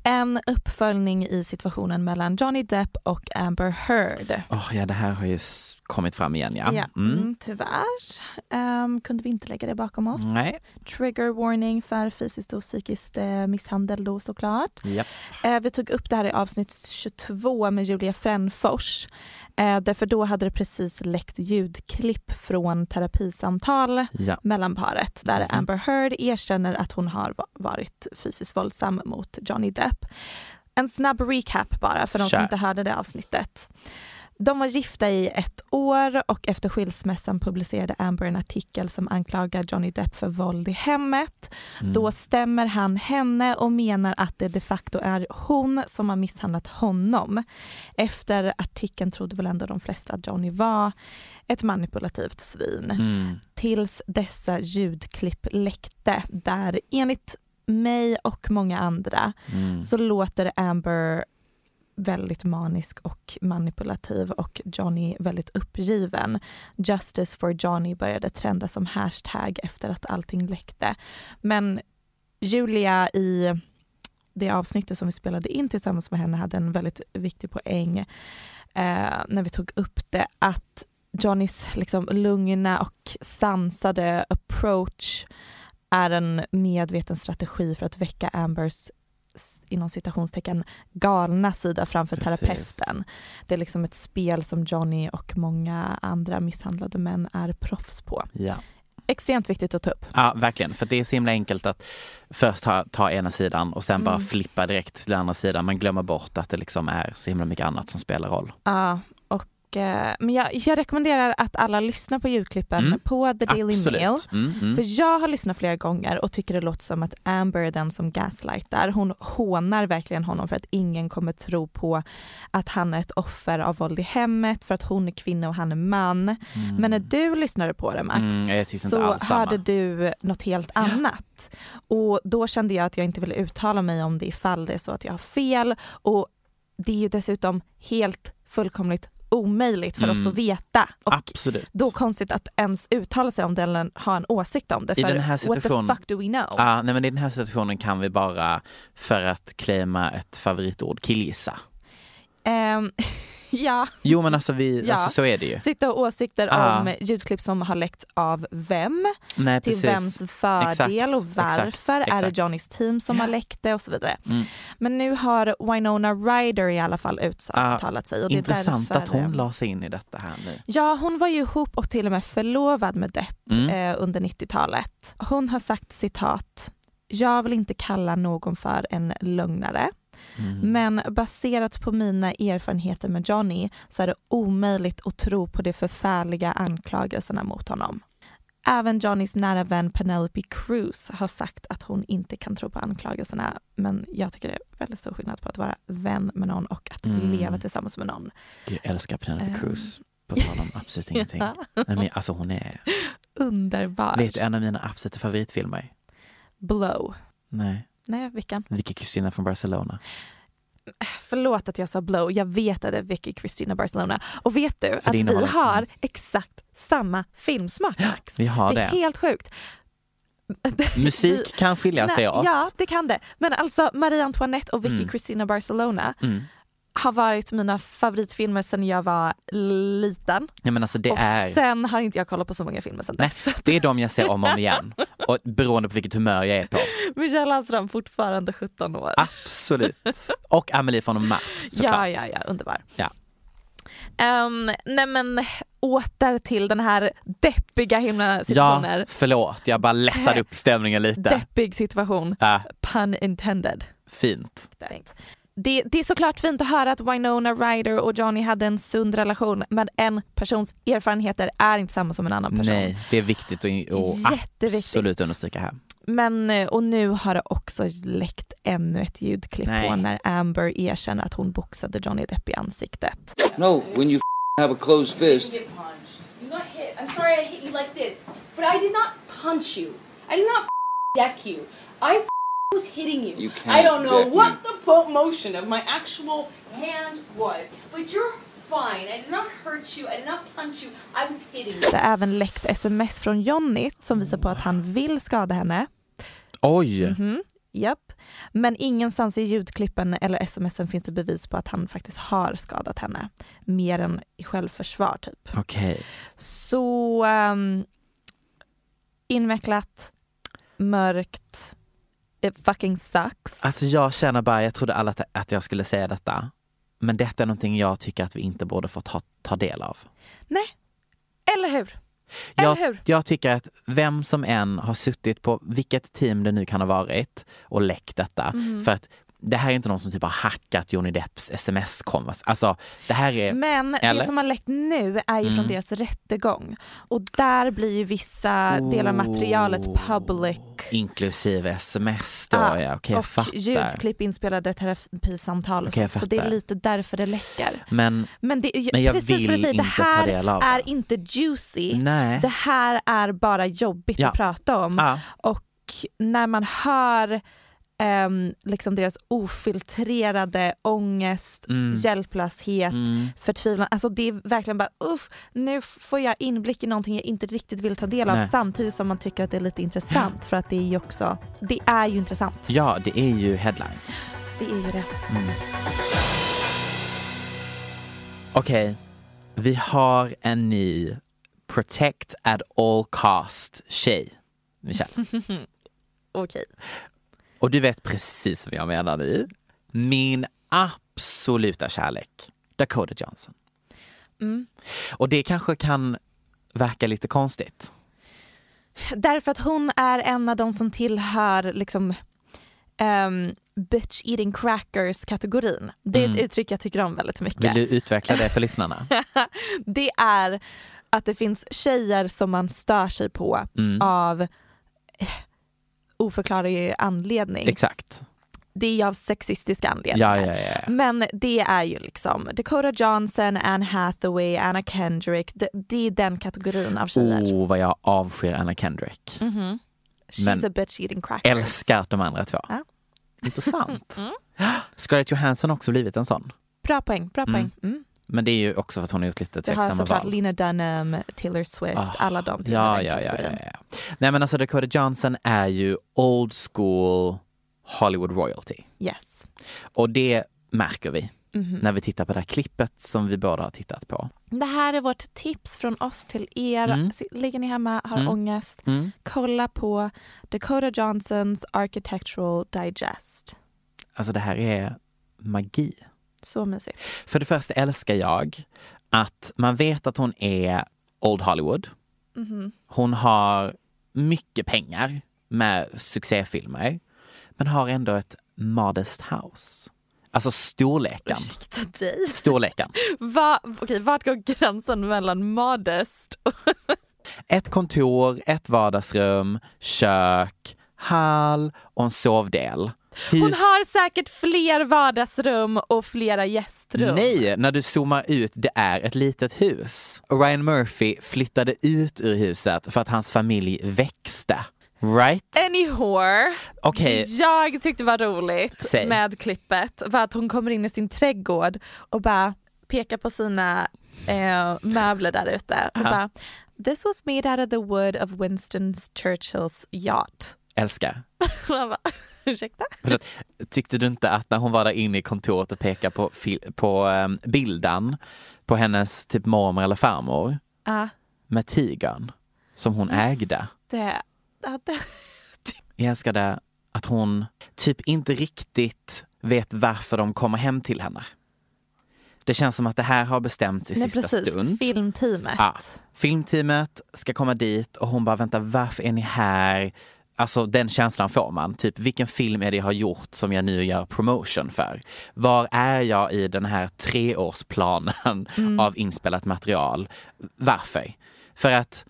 En uppföljning i situationen mellan Johnny Depp och Amber Heard. Oh, ja, det här har ju kommit fram igen ja. Ja, Mm. mm, tyvärr Ehm, kunde vi inte lägga det bakom oss. Nej. Trigger warning för fysiskt och psykiskt eh, misshandel då såklart. Japp. Eh, vi tog upp det här i avsnitt 22 med Julia Frändfors. Eh, därför då hade det precis läckt ljudklipp från terapisamtal Ja. mellan paret där Mhm. Amber Heard erkänner att hon har va- varit fysiskt våldsam mot Johnny Depp. En snabb recap bara för de som Kör. inte hörde det avsnittet. De var gifta i ett år och efter skilsmässan publicerade Amber en artikel som anklagar Johnny Depp för våld i hemmet. Mm. Då stämmer han henne och menar att det de facto är hon som har misshandlat honom. Efter artikeln trodde väl ändå de flesta att Johnny var ett manipulativt svin. Mm. Tills dessa ljudklipp läckte där enligt mig och många andra Mm. så låter Amber väldigt manisk och manipulativ och Johnny väldigt uppgiven. Justice for Johnny började trenda som hashtag efter att allting läckte. Men Julia i det avsnittet som vi spelade in tillsammans med henne hade en väldigt viktig poäng eh, när vi tog upp det att Johnnys liksom lugna och sansade approach är en medveten strategi för att väcka Ambers inom citationstecken galna sida framför Precis. terapeuten. Det är liksom ett spel som Johnny och många andra misshandlade män är proffs på. Ja. Extremt viktigt att ta upp. Ja, verkligen. För det är så himla enkelt att först ta, ta ena sidan och sen bara Mm. flippa direkt till andra sidan. Man glömmer bort att det liksom är så himla mycket annat som spelar roll. Ja, och, eh, men jag, jag rekommenderar att alla lyssnar på ljudklippen Mm. på The Daily Absolut. Mail. Mm, mm. För jag har lyssnat flera gånger och tycker det låter som att Amber är den som gaslightar. Hon hånar verkligen honom för att ingen kommer tro på att han är ett offer av våld i hemmet, för att hon är kvinna och han är man. Men när du lyssnade på det Max, Mm, så samma. hörde du något helt annat. Och då kände jag att jag inte ville uttala mig om det ifall det är så att jag har fel. Och det är ju dessutom helt fullkomligt omöjligt för Mm. oss att veta. Och Absolut. då konstigt att ens uttala sig om det eller ha en åsikt om det. I För den här what the situationen- fuck do we know? Ja, nej men i den här situationen kan vi bara, för att claima ett favoritord, killgissa. Ehm, ja, Jo men alltså, vi, Ja. alltså så är det ju. sitta och åsikter Ah. om ljudklipp som har läckt av vem, Nej, till precis. vems fördel Exakt, och varför. exakt, Är det. Johnnys team som har läckt det och så vidare. Mm. Men nu har Winona Ryder i alla fall uttalat sig. Och det är Intressant därför, att hon la sig in i detta här nu. Ja, hon var ju ihop och till och med förlovad med Depp Mm. eh, under 90-talet. Hon har sagt citat, jag vill inte kalla någon för en lögnare. Mm. Men baserat på mina erfarenheter med Johnny så är det omöjligt att tro på de förfärliga anklagelserna mot honom. Även Johnnys nära vän Penelope Cruz har sagt att hon inte kan tro på anklagelserna men jag tycker det är väldigt stor skillnad på att vara vän med någon och att Mm. leva tillsammans med någon. Jag älskar Penelope Ehm. Cruz. På tal om absolut ingenting. Ja. Nej, men alltså hon är, Underbar. vet du en av mina absoluta favoritfilmer? Blow. Nej, Nej, vilken? Vicky Cristina från Barcelona. Förlåt att jag sa blow, jag vet att det är Vicky Cristina Barcelona. Och vet du att vi har exakt samma filmsmak Max? Vi har det är det. helt sjukt. Musik kan skilja sig åt. Ja, det kan det. Men alltså Marie Antoinette och Vicky Mm. Cristina Barcelona Mm. Har varit mina favoritfilmer sedan jag var liten. Nej, men alltså det och är, sen har inte jag kollat på så många filmer sedan nej, dess. det är de jag ser om och om igen. Och beroende på vilket humör jag är på. Michelle Landström fortfarande 17 år. Absolut. Och Amelie von Mart såklart. Ja, ja, ja, underbar. Ja. Um, nej men åter till den här deppiga himla situationer. Ja, förlåt. Jag bara lättade upp stämningen lite. Deppig situation, Ja, pun intended. fint. Det, det är såklart fint att höra att Winona Ryder och Johnny hade en sund relation men en persons erfarenheter är inte samma som en annan person. Nej, det är viktigt att och absolut understryka här. Men, eh, och nu har det också läckt ännu ett ljudklipp Nej. på när Amber erkänner att hon boxade Johnny Depp i ansiktet. No, when you have a closed fist. You got hit. I'm sorry I hit you like this, but I did not punch you. I did not deck you. I was hitting you. You I don't know deck what me. the po- motion of my actual hand was, but you're fine. I did not hurt you. I did not punch you. I was hitting you. Det har även läckt sms från Johnny som visar på att han vill skada henne. Oj! Mhm, Japp. Men ingenstans i ljudklippen eller smsen finns det bevis på att han faktiskt har skadat henne. Mer än i självförsvar typ. Okej. Så um, invecklat, mörkt, it fucking sucks. Alltså jag känner bara, jag trodde alla att- jag skulle säga detta. Men detta är någonting jag tycker att vi inte borde få ta, ta del av. Nej, eller hur? Eller Jag, hur? jag tycker att vem som än har suttit på vilket team det nu kan ha varit och läckt detta. Mhm. För att det här är inte någon som typ har hackat Johnny Depps sms-konvers. Alltså det här är... Men Eller? det som har läckt nu är ju från Mm. deras rättegång. Och där blir ju vissa delar av materialet public. Inklusive sms då, ja. Okej, jag och fattar. ljudklipp inspelade terapisamtal och jag sånt. Så det är lite därför det läcker. Men, Men, det är, men jag precis vill säger, inte det ta här del av är det. inte juicy. Nej. Det här är bara jobbigt Ja. att prata om. Ja. Och när man hör ehm, liksom deras ofiltrerade ångest, Mm. hjälplöshet, Mm. förtvivlan. Alltså det är verkligen bara uff, nu får jag inblick i någonting jag inte riktigt vill ta del av Nej. samtidigt som man tycker att det är lite intressant för att det är ju också, det är ju intressant. Ja, det är ju headlines. Det är ju det. Mm. Okej, Vi har en ny Protect at all cost tjej. Michelle. Okej. Och du vet precis vad jag menar nu. Min absoluta kärlek, Dakota Johnson. Mm. Och det kanske kan verka lite konstigt. Därför att hon är en av de som tillhör liksom ehm, bitch eating crackers kategorin. Det är ett Mm. uttryck jag tycker om väldigt mycket. Vill du utveckla det för lyssnarna? det är att det finns tjejer som man stör sig på Mm. av eh, oförklarlig anledning. Exakt. Det är ju av sexistiska anledningar. Ja, ja, ja. Men det är ju liksom Dakota Johnson, Anne Hathaway, Anna Kendrick. Det, det är den kategorin av tjejer. Oh, vad jag avskyr Anna Kendrick. Mhm. She's Men a bitch eating crackers. Älskar de andra två. Ja. Intressant. Mm. Scarlett Johansson har också blivit en sån. Bra poäng, bra Mm. poäng. Mm. Men det är ju också för att hon har gjort lite Vi har tveksamma såklart val. Lena Dunham, Taylor Swift, Ah, alla de Ja, ja, ja, ja, ja. Nej men alltså Dakota Johnson är ju old school Hollywood royalty. Yes. Och det märker vi Mhm. när vi tittar på det här klippet som vi båda har tittat på. Det här är vårt tips från oss till er. Mm. Ligger ni hemma, har Mm. ångest, Mm. kolla på Dakota Johnsons Architectural Digest. Alltså det här är magi. Så mysigt. För det första älskar jag att man vet att hon är Old Hollywood. Mhm. Hon har mycket pengar med succéfilmer men har ändå ett modest house. Alltså storleken. Ursäkta dig. Storleken. Va, okej, vart går gränsen mellan modest och... Ett kontor, ett vardagsrum, kök, hall och en sovdel. Hus... Hon har säkert fler vardagsrum och flera gästrum. Nej, när du zoomar ut, det är ett litet hus. Ryan Murphy flyttade ut ur huset för att hans familj växte. Right? Any whore. Okej. Jag tyckte det var roligt Säg. med klippet var att hon kommer in i sin trädgård och bara pekar på sina eh, möbler där ute och bara This was made out of the wood of Winston Churchills yacht. Älskar. Ursäkta? Förlåt, tyckte du inte att när hon var där inne i kontoret och pekade på, på ehm, bilden på hennes typ mormor eller farmor Ja, med tigern som hon ägde. det, ja, det. Jag älskade att hon typ inte riktigt vet varför de kommer hem till henne. Det känns som att det här har bestämts i Nej, sista precis. stund. Filmteamet. Ja. Filmteamet ska komma dit och hon bara vänta varför är ni här? Alltså den känslan får man. Typ vilken film är det jag har gjort som jag nu gör promotion för? Var är jag i den här treårsplanen Mm. av inspelat material? Varför? För att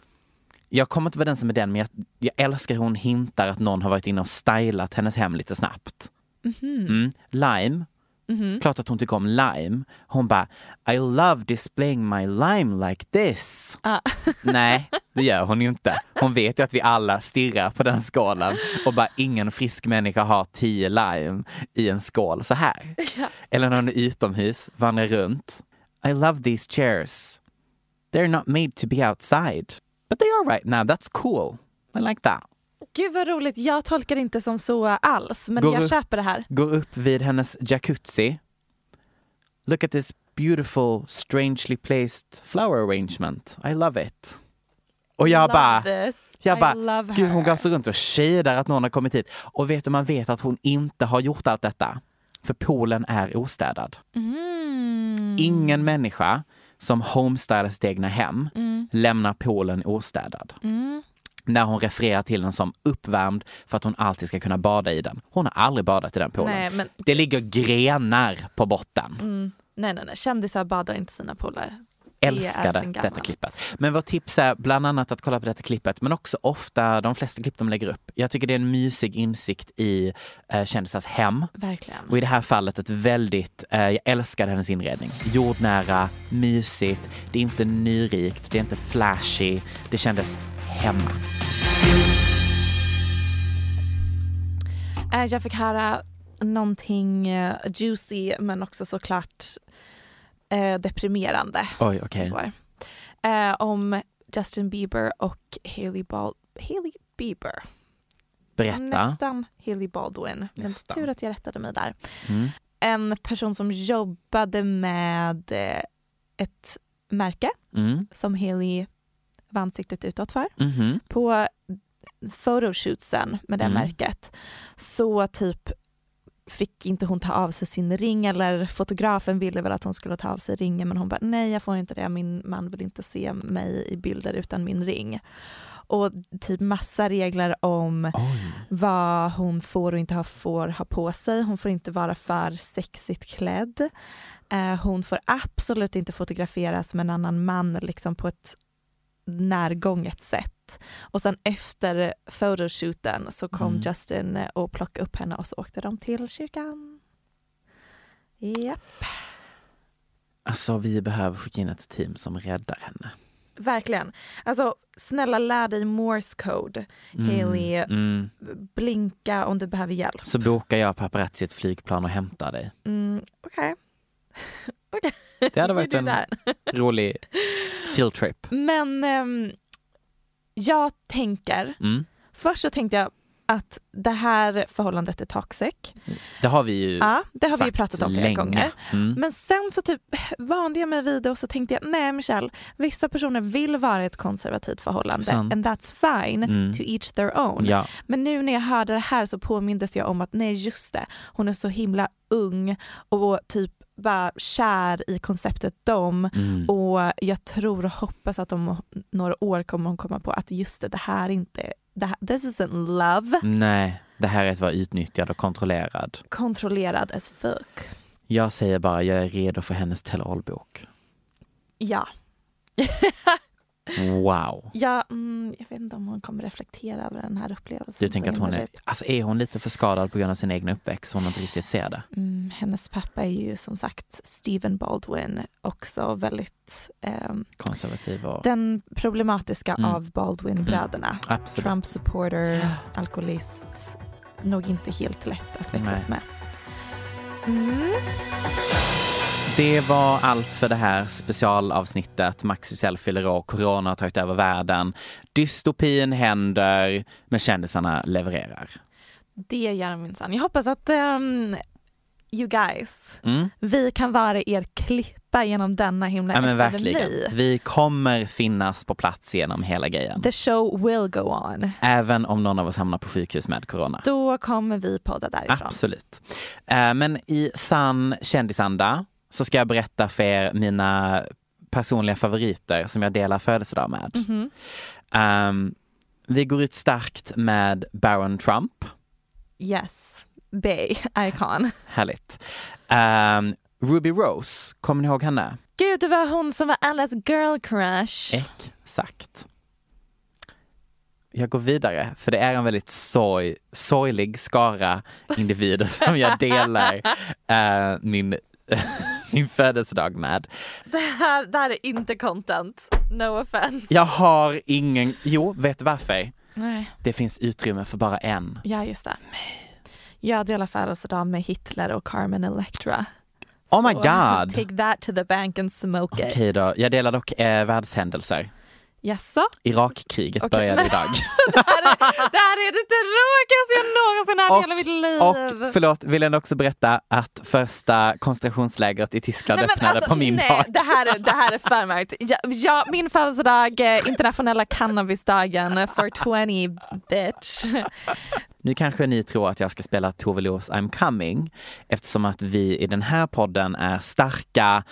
jag kommer inte vara den som är den men jag, jag älskar hur hon hintar att någon har varit inne och stylat hennes hem lite snabbt. Mhm. Mm. Lime, Mhm. klart att hon tycker om lime. Hon bara I love displaying my lime like this. Ah. Nej, det gör hon ju inte. Hon vet ju att vi alla stirrar på den skålen och bara ingen frisk människa har tio lime i en skål så här. Eller när hon är utomhus, vandrar runt. I love these chairs. They're not made to be outside. But they are right now, that's cool. I like that. Gud vad roligt, jag tolkar det inte som så alls men Går jag upp- köper det här. Går upp vid hennes jacuzzi. Look at this beautiful, strangely placed flower arrangement. I love it. Och jag bara, jag bara, gud hon går så runt och shadar att någon har kommit hit. Och vet du, man vet att hon inte har gjort allt detta. För poolen är ostädad. Mm. Ingen människa som homestylar sitt egna hem Mm. lämnar poolen ostädad. Mm. När hon refererar till den som uppvärmd för att hon alltid ska kunna bada i den. Hon har aldrig badat i den poolen. Nej, men, Det ligger grenar på botten. mm, nej, nej, nej, kändisar badar inte sina polare. Älskade detta klippet. Men vårt tips är bland annat att kolla på detta klippet men också ofta de flesta klipp de lägger upp. Jag tycker det är en mysig insikt i eh, kändisars hem. Verkligen. Och i det här fallet ett väldigt, eh, jag älskade hennes inredning. Jordnära, mysigt, det är inte nyrikt, det är inte flashy, det kändes hemma. Eh, Jag fick höra någonting eh, juicy men också såklart eh, deprimerande. Oj, okej. igår. Eh, om Justin Bieber och Hailey, Bal- Hailey Bieber. Berätta. Nästan Hailey Baldwin. Men Nästan. tur att jag rättade mig där. Mm. En person som jobbade med eh, ett märke Mm. som Haley var ansiktet utåt för. Mhm. På photoshootsen med det Mm. märket så typ fick inte hon ta av sig sin ring eller fotografen ville väl att hon skulle ta av sig ringen men hon bara nej jag får inte det, min man vill inte se mig i bilder utan min ring. Och typ massa regler om Oj. vad hon får och inte ha, får ha på sig. Hon får inte vara för sexigt klädd. Eh, hon får absolut inte fotograferas med en annan man liksom på ett närgånget sätt. Och sen efter photoshooten så kom Mm. Justin och plockade upp henne och så åkte de till kyrkan. Japp, Alltså vi behöver skicka in ett team som räddar henne. verkligen. Alltså snälla lär dig morse code. Mm. Haley, Mm. blinka om du behöver hjälp. Så bokar jag paparazzi ett flygplan och hämtar dig. Mm, Okej. Det hade varit en rolig field trip. Men ehm, jag tänker, Mm. först så tänkte jag att det här förhållandet är toxic. Det har vi ju Ja, det har vi pratat om flera gånger. Mm. Men sen så typ vande jag mig vid det och så tänkte jag, nej Michelle, vissa personer vill vara i ett konservativt förhållande Sant. and that's fine Mm. to each their own. Ja. Men nu när jag hörde det här så påmindes jag om att nej just det, hon är så himla ung och typ bara kär i konceptet dom Mm. och jag tror och hoppas att om några år kommer hon komma på att just det, det här är inte, det här, this isn't love, Nej, det här är att vara utnyttjad och kontrollerad. kontrollerad as fuck. Jag säger bara, jag är redo för hennes tell-all-bok. Ja. Wow. ja mm, jag vet inte om hon kommer reflektera över den här upplevelsen. Du tänker att hon är, alltså är hon lite för skadad på grund av sin egen uppväxt så hon inte riktigt ser det? Mm, hennes pappa är ju som sagt Stephen Baldwin, också väldigt ehm, Konservativ och... den problematiska Mm. av Baldwin-bröderna. Absolut. Trump-supporter, alkoholist, nog inte helt lätt att växa upp med. Det var allt för det här specialavsnittet. Max fyller år, corona har tagit över världen. Dystopin händer, men kändisarna levererar. Det gör de minsann. Jag hoppas att ehm, you guys, Mm. vi kan vara er klippa genom denna himla Ja men verkligen. Vi kommer finnas på plats genom hela grejen. The show will go on. Även om någon av oss hamnar på sjukhus med corona. Då kommer vi podda därifrån. Absolut. Eh, Men i sann kändisanda så ska jag berätta för er mina personliga favoriter som jag delar födelsedag med. Mhm. Ehm, vi går ut starkt med Baron Trump. Yes, Bay, icon. Härligt. Ehm, Ruby Rose, kommer ni ihåg henne? Gud, det var hon som var allas girl crush. Exakt. Jag går vidare, för det är en väldigt sorg, sorglig skara individer som jag delar eh, min, min födelsedag med. Det, här, det här är inte content, no offense. Jag har ingen, jo, vet du varför? Nej. Det finns utrymme för bara en. Ja, just det. Jag delar födelsedag med Hitler och Carmen Electra. Oh my god! Take that to the bank and smoke it. Okej då, jag delar dock eh, världshändelser. Jaså? Irakkriget Okej, började men- idag. Det här, är, det här är det tråkigaste jag någonsin hört i hela mitt liv. Och förlåt, vill jag också berätta att första koncentrationslägret i Tyskland Nej, öppnade alltså, på min nej, dag. Det här är, det här är för märkt. Ja, ja, min födelsedag, internationella cannabisdagen, 420 bitch. Nu kanske ni tror att jag ska spela Tove Los I'm coming eftersom att vi i den här podden är starka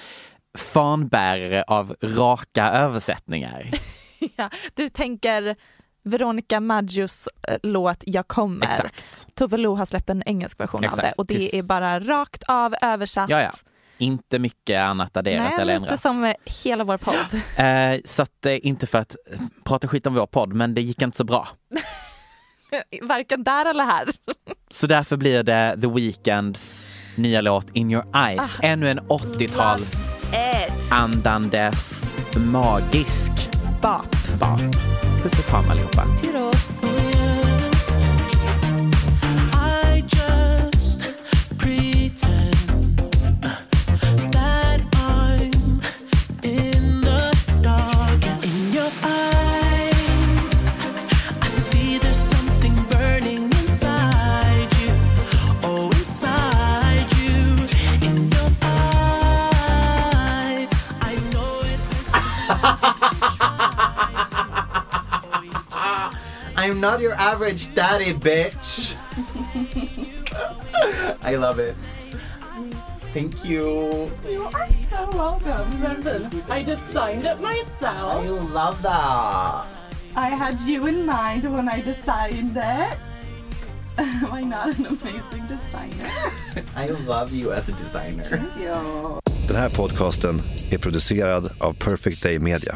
fanbärare av raka översättningar. Ja, du tänker Veronica Maggios eh, låt Jag kommer. Exakt. Tove Lo har släppt en engelsk version av Exakt. det och det är bara rakt av översatt. Ja, ja. Inte mycket annat adderat Nej, eller lite ändrat. som eh, hela vår podd. Eh, så att, eh, inte för att prata skit om vår podd, men det gick inte så bra. Varken där eller här. Så därför blir det The Weeknds nya låt In Your Eyes. Ah. Ännu en 80-tals Ett andandes magisk bap. bap. Puss och kram allihopa. Toodles. Not your average daddy bitch. I love it. Thank you. You are so welcome, Brendan. I just signed it myself. I love that. I had you in mind when I designed it. Am I not an amazing designer? I love you as a designer. Ja. Den här podcasten är producerad av Perfect Day Media.